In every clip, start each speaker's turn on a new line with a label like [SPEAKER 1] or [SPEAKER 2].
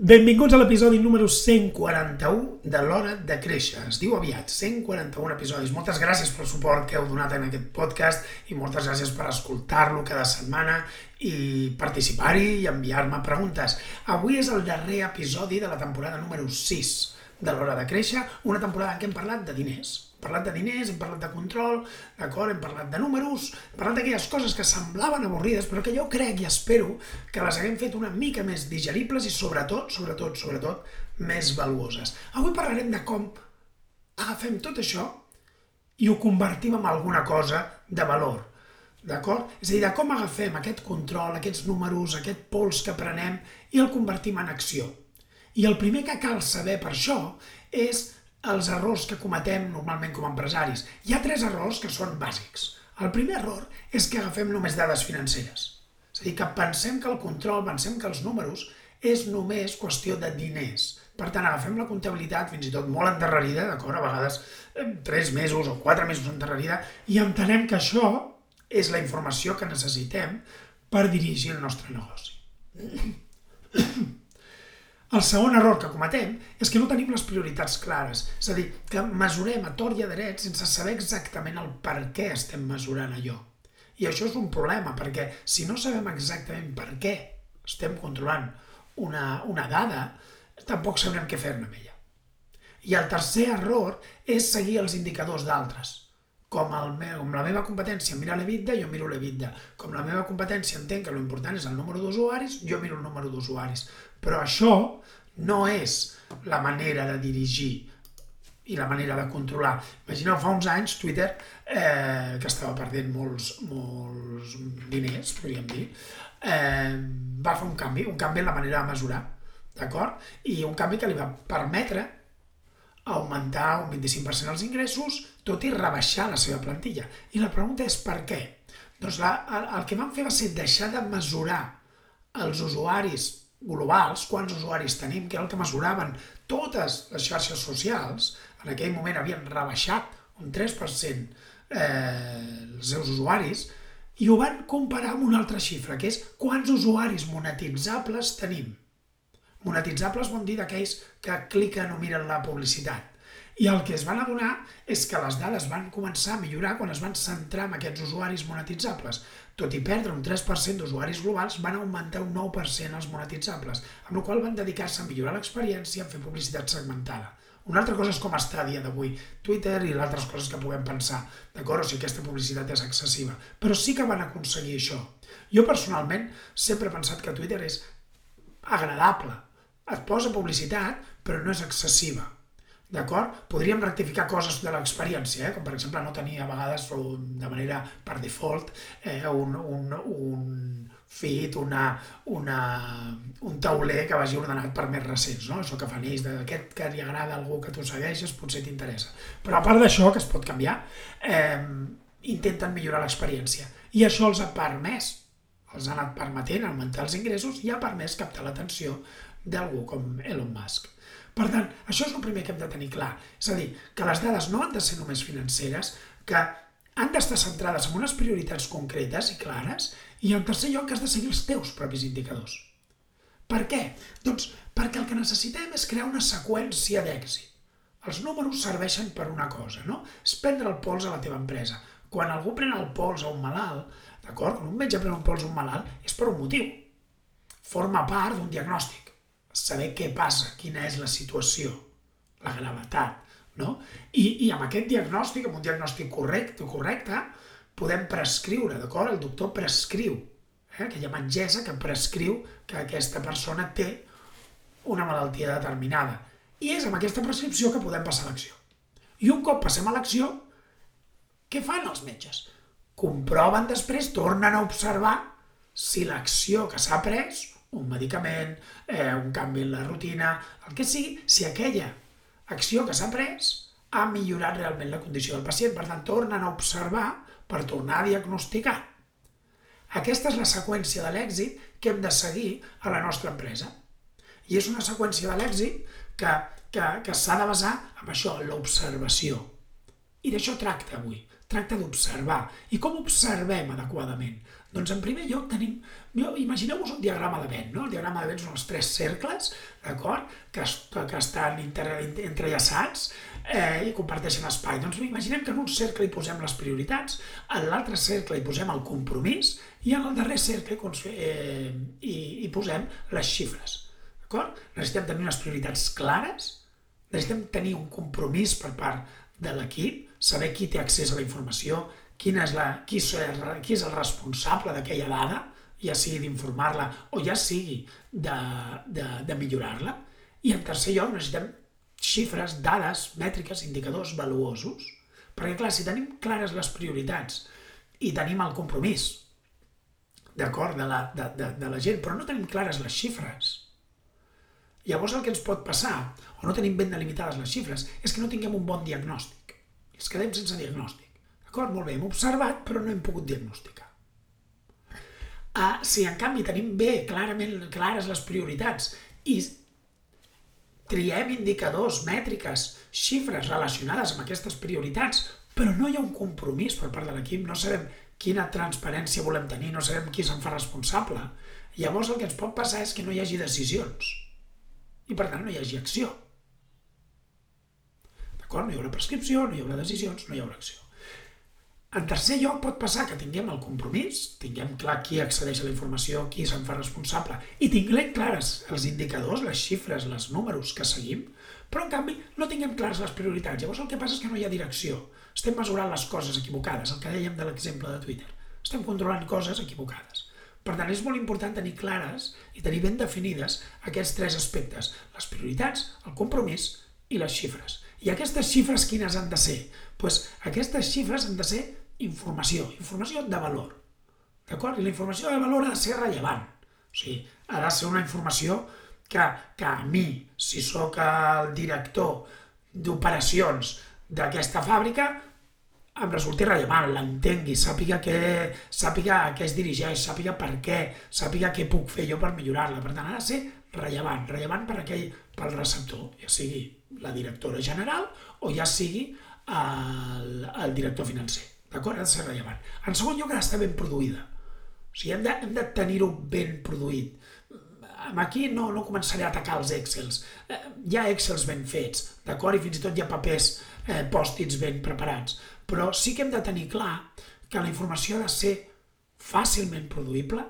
[SPEAKER 1] Benvinguts a l'episodi número 141 de l'Hora de Créixer. Es diu aviat, 141 episodis. Moltes gràcies pel suport que heu donat en aquest podcast i moltes gràcies per escoltar-lo cada setmana i participar-hi i enviar-me preguntes. Avui és el darrer episodi de la temporada número 6 de l'Hora de Créixer, una temporada en què hem parlat de diners. Hem parlat de diners, hem parlat de control, d'acord, hem parlat de números, hem parlat d'aquelles coses que semblaven avorrides, però que jo crec i espero que les haguem fet una mica més digeribles i sobretot, sobretot, sobretot, més valuoses. Avui parlarem de com agafem tot això i ho convertim en alguna cosa de valor. D'acord? És a dir, de com agafem aquest control, aquests números, aquest pols que prenem i el convertim en acció. I el primer que cal saber per això és els errors que cometem normalment com a empresaris. Hi ha tres errors que són bàsics. El primer error és que agafem només dades financeres. És a dir, que pensem que el control, pensem que els números és només qüestió de diners. Per tant, agafem la comptabilitat fins i tot molt endarrerida, d'acord? A vegades eh, tres mesos o quatre mesos endarrerida, i entenem que això és la informació que necessitem per dirigir el nostre negoci. El segon error que cometem és que no tenim les prioritats clares. És a dir, que mesurem a tort i a dret sense saber exactament el per què estem mesurant allò. I això és un problema, perquè si no sabem exactament per què estem controlant una, una dada, tampoc sabrem què fer-ne amb ella. I el tercer error és seguir els indicadors d'altres. Com, el meu, com la meva competència mira l'EBITDA, jo miro l'EBITDA. Com la meva competència entenc que l'important és el número d'usuaris, jo miro el número d'usuaris. Però això no és la manera de dirigir i la manera de controlar. Imagineu, fa uns anys Twitter, eh, que estava perdent molts, molts diners, podríem dir, eh, va fer un canvi, un canvi en la manera de mesurar, d'acord? I un canvi que li va permetre augmentar un 25% els ingressos, tot i rebaixar la seva plantilla. I la pregunta és per què? Doncs la, el, el que van fer va ser deixar de mesurar els usuaris globals, quants usuaris tenim, que era el que mesuraven totes les xarxes socials, en aquell moment havien rebaixat un 3% eh, els seus usuaris, i ho van comparar amb una altra xifra, que és quants usuaris monetitzables tenim. Monetitzables vol dir d'aquells que cliquen o miren la publicitat. I el que es van adonar és que les dades van començar a millorar quan es van centrar en aquests usuaris monetitzables. Tot i perdre un 3% d'usuaris globals, van augmentar un 9% els monetitzables, amb la qual van dedicar-se a millorar l'experiència en fer publicitat segmentada. Una altra cosa és com està a dia d'avui Twitter i altres coses que puguem pensar, d'acord? O si aquesta publicitat és excessiva. Però sí que van aconseguir això. Jo personalment sempre he pensat que Twitter és agradable. Et posa publicitat, però no és excessiva D'acord? Podríem rectificar coses de l'experiència, eh? com per exemple no tenir a vegades de manera per default eh, un, un, un feed, una, una, un tauler que vagi ordenat per més recents, no? això que fan ells, d'aquest que li agrada algú que tu segueixes, potser t'interessa. Però a part d'això, que es pot canviar, eh, intenten millorar l'experiència. I això els ha permès, els ha anat permetent augmentar els ingressos i ha permès captar l'atenció d'algú com Elon Musk. Per tant, això és el primer que hem de tenir clar. És a dir, que les dades no han de ser només financeres, que han d'estar centrades en unes prioritats concretes i clares, i en tercer lloc que has de seguir els teus propis indicadors. Per què? Doncs perquè el que necessitem és crear una seqüència d'èxit. Els números serveixen per una cosa, no? És prendre el pols a la teva empresa. Quan algú pren el pols a un malalt, d'acord? Quan un metge pren un pols a un malalt, és per un motiu. Forma part d'un diagnòstic saber què passa, quina és la situació, la gravetat, no? I, i amb aquest diagnòstic, amb un diagnòstic correcte, correcte podem prescriure, d'acord? El doctor prescriu, eh? aquella metgessa que prescriu que aquesta persona té una malaltia determinada. I és amb aquesta prescripció que podem passar a l'acció. I un cop passem a l'acció, què fan els metges? Comproven després, tornen a observar si l'acció que s'ha pres un medicament, eh, un canvi en la rutina, el que sigui, si aquella acció que s'ha pres ha millorat realment la condició del pacient. Per tant, tornen a observar per tornar a diagnosticar. Aquesta és la seqüència de l'èxit que hem de seguir a la nostra empresa. I és una seqüència de l'èxit que, que, que s'ha de basar en això, en l'observació. I d'això tracta avui. Tracta d'observar. I com observem adequadament? Doncs en primer lloc tenim... Imagineu-vos un diagrama de vent, no? El diagrama de vent són els tres cercles, d'acord? Que, que estan inter, entrellaçats eh, i comparteixen espai. Doncs imaginem que en un cercle hi posem les prioritats, en l'altre cercle hi posem el compromís i en el darrer cercle eh, hi, hi posem les xifres. D'acord? Necessitem tenir unes prioritats clares, necessitem tenir un compromís per part de l'equip, saber qui té accés a la informació, quina és la, qui, és, qui és el responsable d'aquella dada, ja sigui d'informar-la o ja sigui de, de, de millorar-la. I en tercer lloc necessitem xifres, dades, mètriques, indicadors valuosos. Perquè, clar, si tenim clares les prioritats i tenim el compromís, d'acord, de, la, de, de, de la gent, però no tenim clares les xifres, llavors el que ens pot passar, o no tenim ben delimitades les xifres, és que no tinguem un bon diagnòstic. Es quedem sense diagnòstic. D'acord? Molt bé, hem observat, però no hem pogut diagnosticar. Ah, si en canvi tenim bé, clarament clares les prioritats i triem indicadors, mètriques, xifres relacionades amb aquestes prioritats, però no hi ha un compromís per part de l'equip, no sabem quina transparència volem tenir, no sabem qui se'n fa responsable, llavors el que ens pot passar és que no hi hagi decisions i per tant no hi hagi acció. D'acord? No hi haurà prescripció, no hi haurà decisions, no hi haurà acció. En tercer lloc, pot passar que tinguem el compromís, tinguem clar qui accedeix a la informació, qui se'n fa responsable, i tinguem clares els indicadors, les xifres, els números que seguim, però en canvi no tinguem clares les prioritats. Llavors el que passa és que no hi ha direcció. Estem mesurant les coses equivocades, el que dèiem de l'exemple de Twitter. Estem controlant coses equivocades. Per tant, és molt important tenir clares i tenir ben definides aquests tres aspectes, les prioritats, el compromís i les xifres. I aquestes xifres quines han de ser? Doncs pues aquestes xifres han de ser informació, informació de valor. D'acord? I la informació de valor ha de ser rellevant. O sigui, ha de ser una informació que, que a mi, si sóc el director d'operacions d'aquesta fàbrica, em resulti rellevant, l'entengui, sàpiga, que, sàpiga a què es dirigeix, sàpiga per què, sàpiga què puc fer jo per millorar-la. Per tant, ha de ser rellevant, rellevant per aquell, pel receptor, ja sigui la directora general o ja sigui el, el director financer. D'acord? Ha de ser rellevant. En segon lloc, ha d'estar ben produïda. O sigui, hem de, hem de tenir-ho ben produït. Aquí no, no començaré a atacar els Excels. Eh, hi ha Excels ben fets, d'acord? I fins i tot hi ha papers eh, pòstits ben preparats. Però sí que hem de tenir clar que la informació ha de ser fàcilment produïble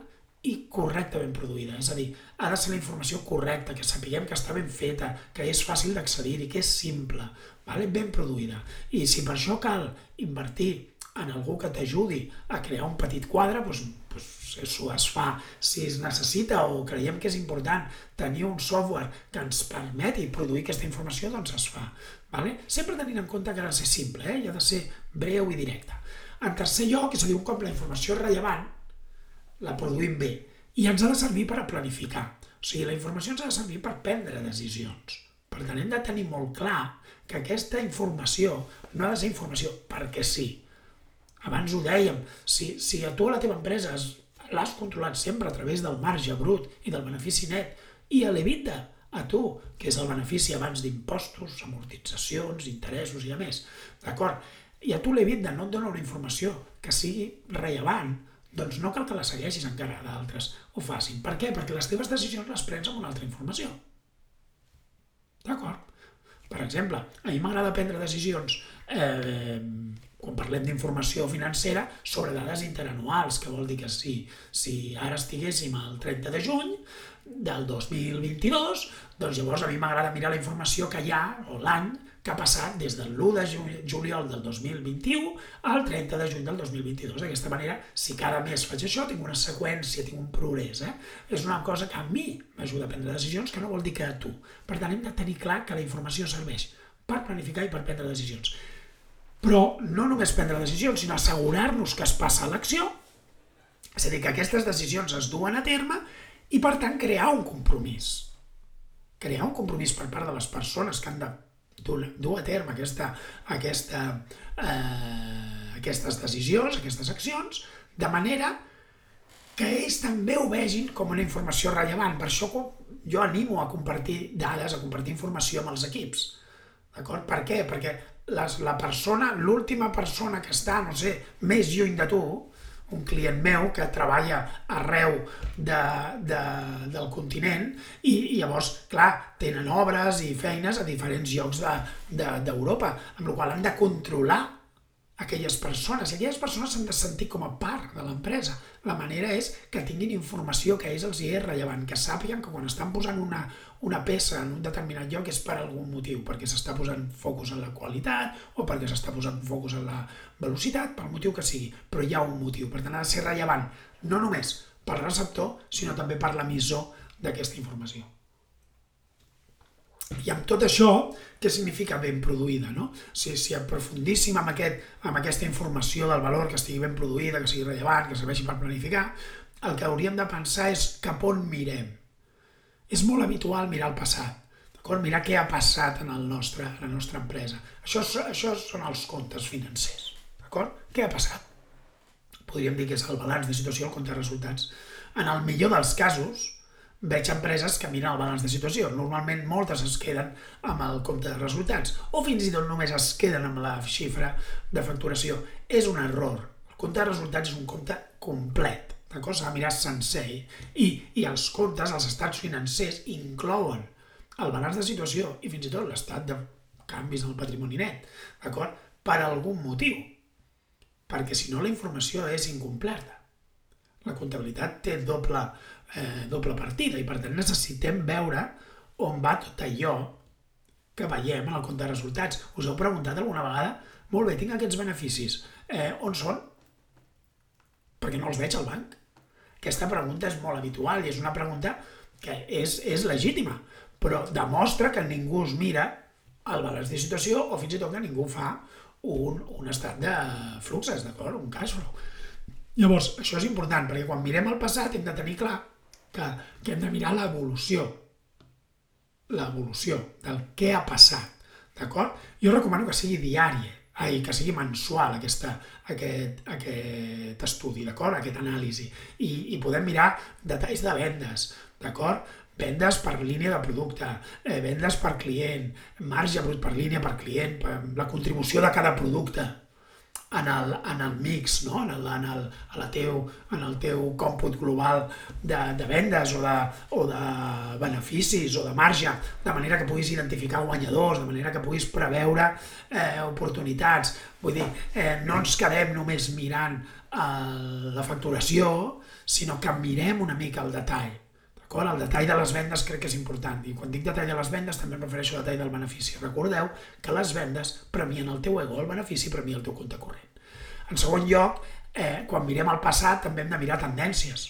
[SPEAKER 1] i correctament produïda. És a dir, ha de ser la informació correcta, que sapiguem que està ben feta, que és fàcil d'accedir-hi, que és simple, vale? ben produïda. I si per això cal invertir en algú que t'ajudi a crear un petit quadre, doncs, doncs això es fa. Si es necessita o creiem que és important tenir un software que ens permeti produir aquesta informació, doncs es fa. Vale? Sempre tenint en compte que ha de ser simple eh? i ha de ser breu i directe. En tercer lloc, és a dir, un cop la informació és rellevant, la produïm bé i ens ha de servir per a planificar. O sigui, la informació ens ha de servir per prendre decisions. Per tant, hem de tenir molt clar que aquesta informació no ha de ser informació perquè sí, abans ho dèiem, si, si a tu a la teva empresa l'has controlat sempre a través del marge brut i del benefici net i a l'EBITDA, a tu, que és el benefici abans d'impostos, amortitzacions, interessos i a més, d'acord? I a tu l'EBITDA no et dona una informació que sigui rellevant, doncs no cal que la segueixis encara d'altres ho facin. Per què? Perquè les teves decisions les prens amb una altra informació. D'acord? Per exemple, a mi m'agrada prendre decisions eh, quan parlem d'informació financera, sobre dades interanuals, que vol dir que si, si ara estiguéssim al 30 de juny del 2022, doncs llavors a mi m'agrada mirar la informació que hi ha, o l'any, que ha passat des del 1 de juliol del 2021 al 30 de juny del 2022. D'aquesta manera, si cada mes faig això, tinc una seqüència, tinc un progrés. Eh? És una cosa que a mi m'ajuda a prendre decisions, que no vol dir que a tu. Per tant, hem de tenir clar que la informació serveix per planificar i per prendre decisions. Però no només prendre decisions, sinó assegurar-nos que es passa a l'acció, és a dir, que aquestes decisions es duen a terme I, per tant, crear un compromís. Crear un compromís per part de les persones que han de dur a terme aquesta, aquesta, eh, aquestes decisions, aquestes accions, de manera que ells també ho vegin com una informació rellevant. Per això jo animo a compartir dades, a compartir informació amb els equips. D'acord? Per què? Perquè les, la persona, l'última persona que està, no sé, més lluny de tu, un client meu que treballa arreu de, de, del continent i, i llavors, clar, tenen obres i feines a diferents llocs d'Europa, de, de, amb la qual han de controlar aquelles persones. Aquelles persones s'han de sentir com a part de l'empresa. La manera és que tinguin informació que ells els hi és rellevant, que sàpiguen que quan estan posant una, una peça en un determinat lloc és per algun motiu, perquè s'està posant focus en la qualitat o perquè s'està posant focus en la velocitat, pel motiu que sigui, però hi ha un motiu. Per tant, ha de ser rellevant no només pel receptor, sinó també per l'emissor d'aquesta informació. I amb tot això, què significa ben produïda? No? Si, si aprofundíssim amb, aquest, amb aquesta informació del valor que estigui ben produïda, que sigui rellevant, que serveixi per planificar, el que hauríem de pensar és cap on mirem. És molt habitual mirar el passat, d'acord? mirar què ha passat en, el nostre, en la nostra empresa. Això, això són els comptes financers. D'acord? Què ha passat? Podríem dir que és el balanç de situació, el compte de resultats. En el millor dels casos, veig empreses que miren el balanç de situació. Normalment moltes es queden amb el compte de resultats o fins i tot només es queden amb la xifra de facturació. És un error. El compte de resultats és un compte complet. D'acord? S'ha de mirar sencer. I, I els comptes, els estats financers, inclouen el balanç de situació i fins i tot l'estat de canvis en el patrimoni net. D'acord? Per algun motiu. Perquè si no la informació és incompleta. La comptabilitat té doble eh, doble partida i per tant necessitem veure on va tot allò que veiem en el compte de resultats. Us heu preguntat alguna vegada? Molt bé, tinc aquests beneficis. Eh, on són? Perquè no els veig al banc. Aquesta pregunta és molt habitual i és una pregunta que és, és legítima, però demostra que ningú es mira el balanç de situació o fins i tot que ningú fa un, un estat de fluxes, d'acord? Un cash flow. Llavors, això és important, perquè quan mirem el passat hem de tenir clar que, que hem de mirar l'evolució, l'evolució del què ha passat, d'acord? Jo recomano que sigui diari, ai, que sigui mensual aquesta, aquest, aquest estudi, d'acord? Aquest anàlisi. I, I podem mirar detalls de vendes, d'acord? vendes per línia de producte, eh, vendes per client, marge brut per línia per client, per la contribució de cada producte, en el, en el mix, no? en, el, en, el, a la teu, en el teu còmput global de, de vendes o de, o de beneficis o de marge, de manera que puguis identificar guanyadors, de manera que puguis preveure eh, oportunitats. Vull dir, eh, no ens quedem només mirant eh, la facturació, sinó que mirem una mica el detall. El detall de les vendes crec que és important. I quan dic detall de les vendes també em refereixo al detall del benefici. Recordeu que les vendes premien el teu ego, el benefici premia el teu compte corrent. En segon lloc, eh, quan mirem el passat també hem de mirar tendències.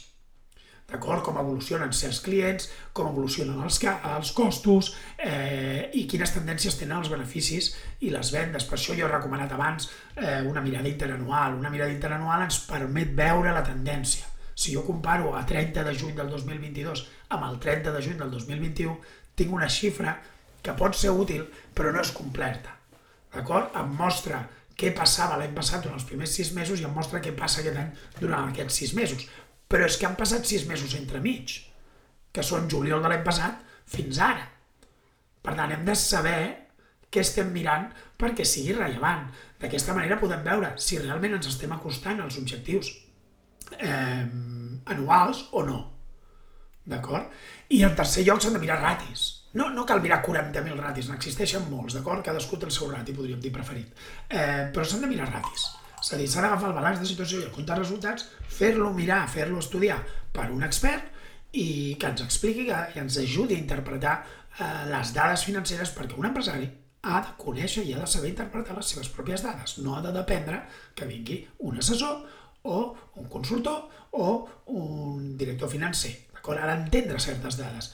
[SPEAKER 1] D'acord? Com evolucionen certs clients, com evolucionen els, els costos eh, i quines tendències tenen els beneficis i les vendes. Per això jo he recomanat abans eh, una mirada interanual. Una mirada interanual ens permet veure la tendència si jo comparo a 30 de juny del 2022 amb el 30 de juny del 2021, tinc una xifra que pot ser útil, però no és completa. D'acord? Em mostra què passava l'any passat durant els primers sis mesos i em mostra què passa aquest any durant aquests sis mesos. Però és que han passat sis mesos entremig, que són juliol de l'any passat fins ara. Per tant, hem de saber què estem mirant perquè sigui rellevant. D'aquesta manera podem veure si realment ens estem acostant als objectius eh, anuals o no. D'acord? I en tercer lloc s'han de mirar ratis. No, no cal mirar 40.000 ratis, n'existeixen molts, d'acord? Cadascú té el seu rati, podríem dir, preferit. Eh, però s'han de mirar ratis. És a dir, s'ha d'agafar el balanç de situació i el compte de resultats, fer-lo mirar, fer-lo estudiar per un expert i que ens expliqui i ens ajudi a interpretar eh, les dades financeres perquè un empresari ha de conèixer i ha de saber interpretar les seves pròpies dades. No ha de dependre que vingui un assessor o un consultor o un director financer. D'acord? Ha d'entendre certes dades.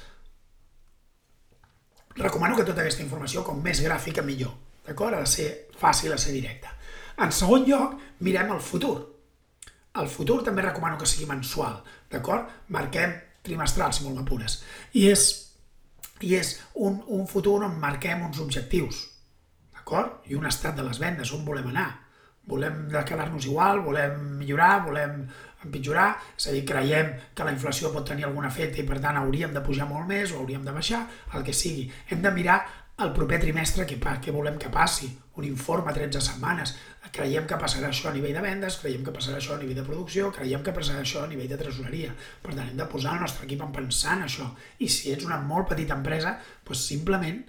[SPEAKER 1] Recomano que tota aquesta informació, com més gràfica, millor. D'acord? Ha de ser fàcil, a ser directa. En segon lloc, mirem el futur. El futur també recomano que sigui mensual, d'acord? Marquem trimestral, si molt m'apures. I és, i és un, un futur on marquem uns objectius, d'acord? I un estat de les vendes, on volem anar. Volem quedar-nos igual, volem millorar, volem empitjorar, és a dir, creiem que la inflació pot tenir algun efecte i per tant hauríem de pujar molt més o hauríem de baixar, el que sigui. Hem de mirar el proper trimestre què, què volem que passi, un informe a 13 setmanes, creiem que passarà això a nivell de vendes, creiem que passarà això a nivell de producció, creiem que passarà això a nivell de tresoreria. Per tant, hem de posar el nostre equip en pensar en això. I si ets una molt petita empresa, doncs simplement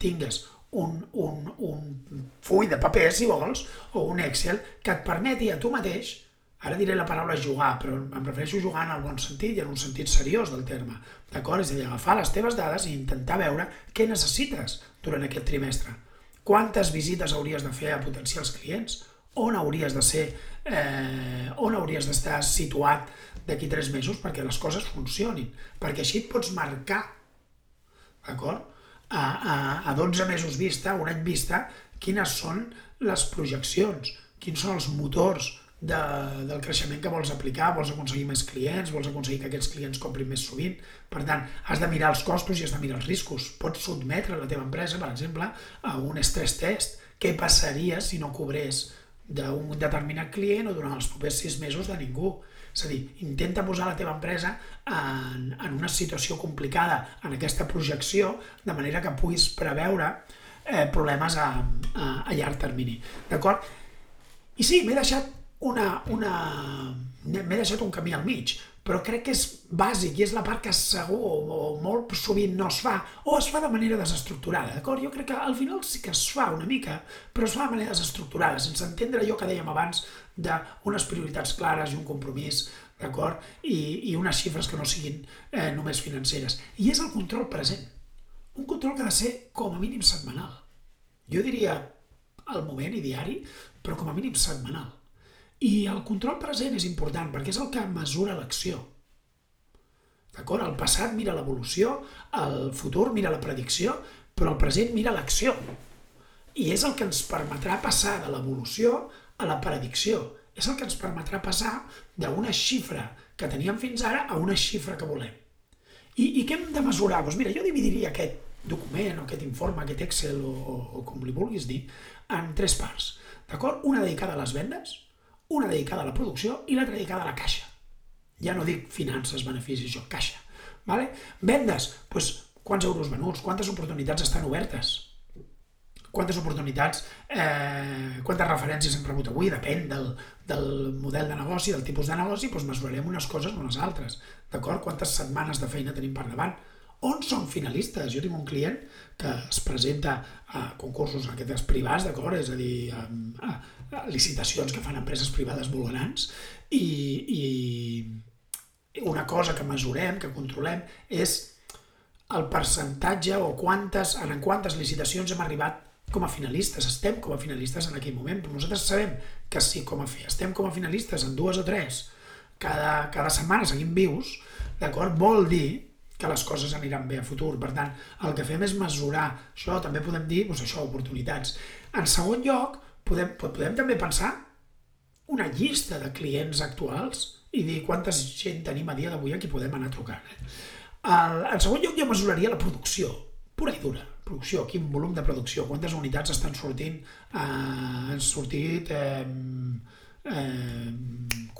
[SPEAKER 1] tingues un, un, un full de paper, si vols, o un Excel que et permeti a tu mateix Ara diré la paraula jugar, però em refereixo jugar en el bon sentit i en un sentit seriós del terme. D'acord? És a dir, agafar les teves dades i intentar veure què necessites durant aquest trimestre. Quantes visites hauries de fer a potencials clients? On hauries de ser, eh, on hauries d'estar situat d'aquí tres mesos perquè les coses funcionin? Perquè així et pots marcar, d'acord? A, a, a 12 mesos vista, un any vista, quines són les projeccions, quins són els motors de, del creixement que vols aplicar, vols aconseguir més clients, vols aconseguir que aquests clients comprin més sovint. Per tant, has de mirar els costos i has de mirar els riscos. Pots sotmetre la teva empresa, per exemple, a un stress test. Què passaria si no cobrés d'un determinat client o durant els propers sis mesos de ningú? És a dir, intenta posar la teva empresa en, en una situació complicada, en aquesta projecció, de manera que puguis preveure eh, problemes a, a, a llarg termini. D'acord? I sí, m'he deixat una, una... m'he deixat un camí al mig, però crec que és bàsic i és la part que segur o, o molt sovint no es fa, o es fa de manera desestructurada, d'acord? Jo crec que al final sí que es fa una mica, però es fa de manera desestructurada, sense entendre allò que dèiem abans d'unes prioritats clares i un compromís, d'acord? I, I unes xifres que no siguin eh, només financeres. I és el control present. Un control que ha de ser com a mínim setmanal. Jo diria al moment i diari, però com a mínim setmanal i el control present és important perquè és el que mesura l'acció. D'acord? El passat mira l'evolució, el futur mira la predicció, però el present mira l'acció. I és el que ens permetrà passar de l'evolució a la predicció. És el que ens permetrà passar d'una xifra que teníem fins ara a una xifra que volem. I, i què hem de mesurar? Doncs mira, jo dividiria aquest document o aquest informe, aquest Excel o, o, o com li vulguis dir, en tres parts. D'acord? Una dedicada a les vendes, una dedicada a la producció i l'altra dedicada a la caixa. Ja no dic finances, beneficis, això, caixa. Vale? Vendes, doncs, quants euros venuts, quantes oportunitats estan obertes, quantes oportunitats, eh, quantes referències hem rebut avui, depèn del, del model de negoci, del tipus de negoci, doncs mesurarem unes coses o unes altres, d'acord? Quantes setmanes de feina tenim per davant, on són finalistes. Jo tinc un client que es presenta a concursos aquests privats, d'acord? És a dir, a, a licitacions que fan empreses privades grans i, i una cosa que mesurem, que controlem, és el percentatge o quantes, en quantes licitacions hem arribat com a finalistes, estem com a finalistes en aquell moment, però nosaltres sabem que si com a, estem com a finalistes en dues o tres cada, cada setmana seguim vius, d'acord? Vol dir que les coses aniran bé a futur. Per tant, el que fem és mesurar això, també podem dir, doncs això, oportunitats. En segon lloc, podem, podem també pensar una llista de clients actuals i dir quanta gent tenim a dia d'avui a qui podem anar trucant. Eh? El, en segon lloc, jo mesuraria la producció, pura i dura. Producció, quin volum de producció, quantes unitats estan sortint, eh, han sortit... Eh, eh,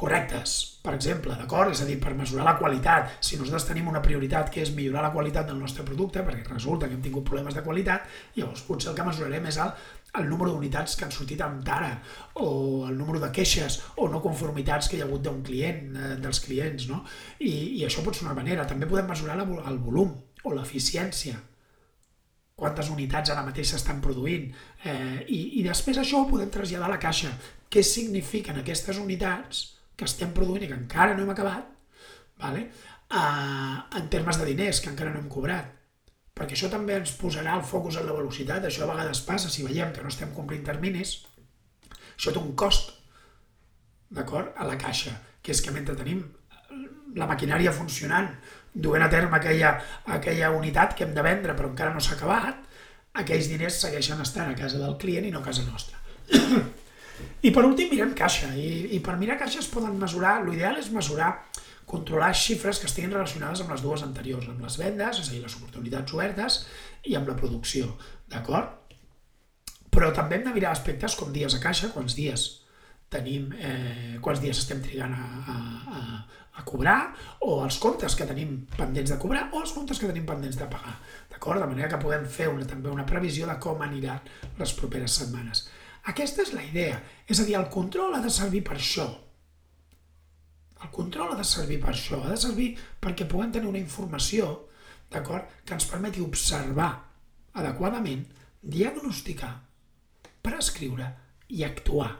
[SPEAKER 1] correctes, per exemple, d'acord? És a dir, per mesurar la qualitat. Si nosaltres tenim una prioritat que és millorar la qualitat del nostre producte, perquè resulta que hem tingut problemes de qualitat, llavors potser el que mesurarem és el, el número d'unitats que han sortit amb tara, o el número de queixes o no conformitats que hi ha hagut d'un client, eh, dels clients, no? I, I això pot ser una manera. També podem mesurar la, el volum o l'eficiència quantes unitats ara mateix s'estan produint eh, i, i després això ho podem traslladar a la caixa què signifiquen aquestes unitats que estem produint i que encara no hem acabat, vale? Uh, en termes de diners que encara no hem cobrat. Perquè això també ens posarà el focus en la velocitat, això a vegades passa, si veiem que no estem complint terminis, això té un cost, d'acord, a la caixa, que és que mentre tenim la maquinària funcionant, duent a terme aquella, aquella unitat que hem de vendre però encara no s'ha acabat, aquells diners segueixen estant a casa del client i no a casa nostra. I per últim mirem caixa, i, i per mirar caixa es poden mesurar, l'ideal és mesurar controlar xifres que estiguin relacionades amb les dues anteriors, amb les vendes, és a dir, les oportunitats obertes, i amb la producció, d'acord? Però també hem de mirar aspectes com dies a caixa, quants dies tenim, eh, quants dies estem trigant a, a, a, a cobrar, o els comptes que tenim pendents de cobrar, o els comptes que tenim pendents de pagar, d'acord? De manera que podem fer una, també una previsió de com aniran les properes setmanes. Aquesta és la idea, és a dir, el control ha de servir per això, el control ha de servir per això, ha de servir perquè puguem tenir una informació d'acord que ens permeti observar adequadament, diagnosticar, prescriure i actuar.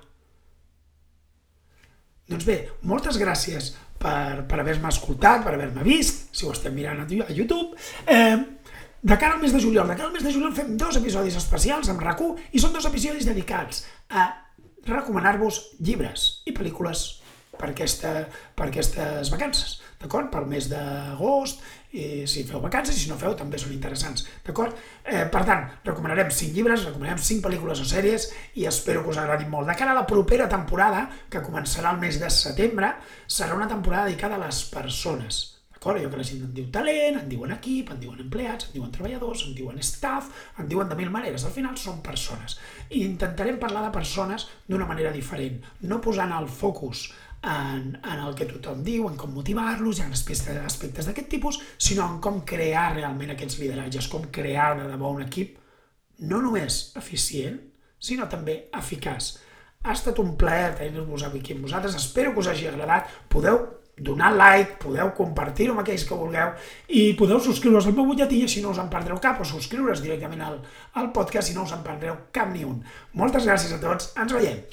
[SPEAKER 1] Doncs bé, moltes gràcies per, per haver-me escoltat, per haver-me vist, si ho estem mirant a YouTube. Eh, de cara al mes de juliol, de cara al mes de juliol fem dos episodis especials amb rac i són dos episodis dedicats a recomanar-vos llibres i pel·lícules per, aquesta, per aquestes vacances, d'acord? Pel mes d'agost, i si feu vacances, i si no feu també són interessants, d'acord? Eh, per tant, recomanarem 5 llibres, recomanarem 5 pel·lícules o sèries i espero que us agradin molt. De cara a la propera temporada, que començarà el mes de setembre, serà una temporada dedicada a les persones, d'acord? Allò que la gent en diu talent, en diuen equip, en diuen empleats, en diuen treballadors, en diuen staff, en diuen de mil maneres. Al final són persones. I intentarem parlar de persones d'una manera diferent, no posant el focus en, en el que tothom diu, en com motivar-los, ha aspectes, aspectes d'aquest tipus, sinó en com crear realment aquests lideratges, com crear de debò un equip no només eficient, sinó també eficaç. Ha estat un plaer tenir-vos aquí amb vosaltres, espero que us hagi agradat, podeu donar like, podeu compartir-ho amb aquells que vulgueu i podeu subscriure's al meu butlletí i així no us en perdreu cap o subscriure's directament al, al podcast i no us en perdreu cap ni un. Moltes gràcies a tots, ens veiem!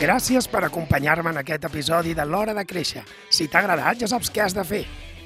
[SPEAKER 1] Gràcies per acompanyar-me en aquest episodi de l'Hora de Créixer. Si t'ha agradat, ja saps què has de fer.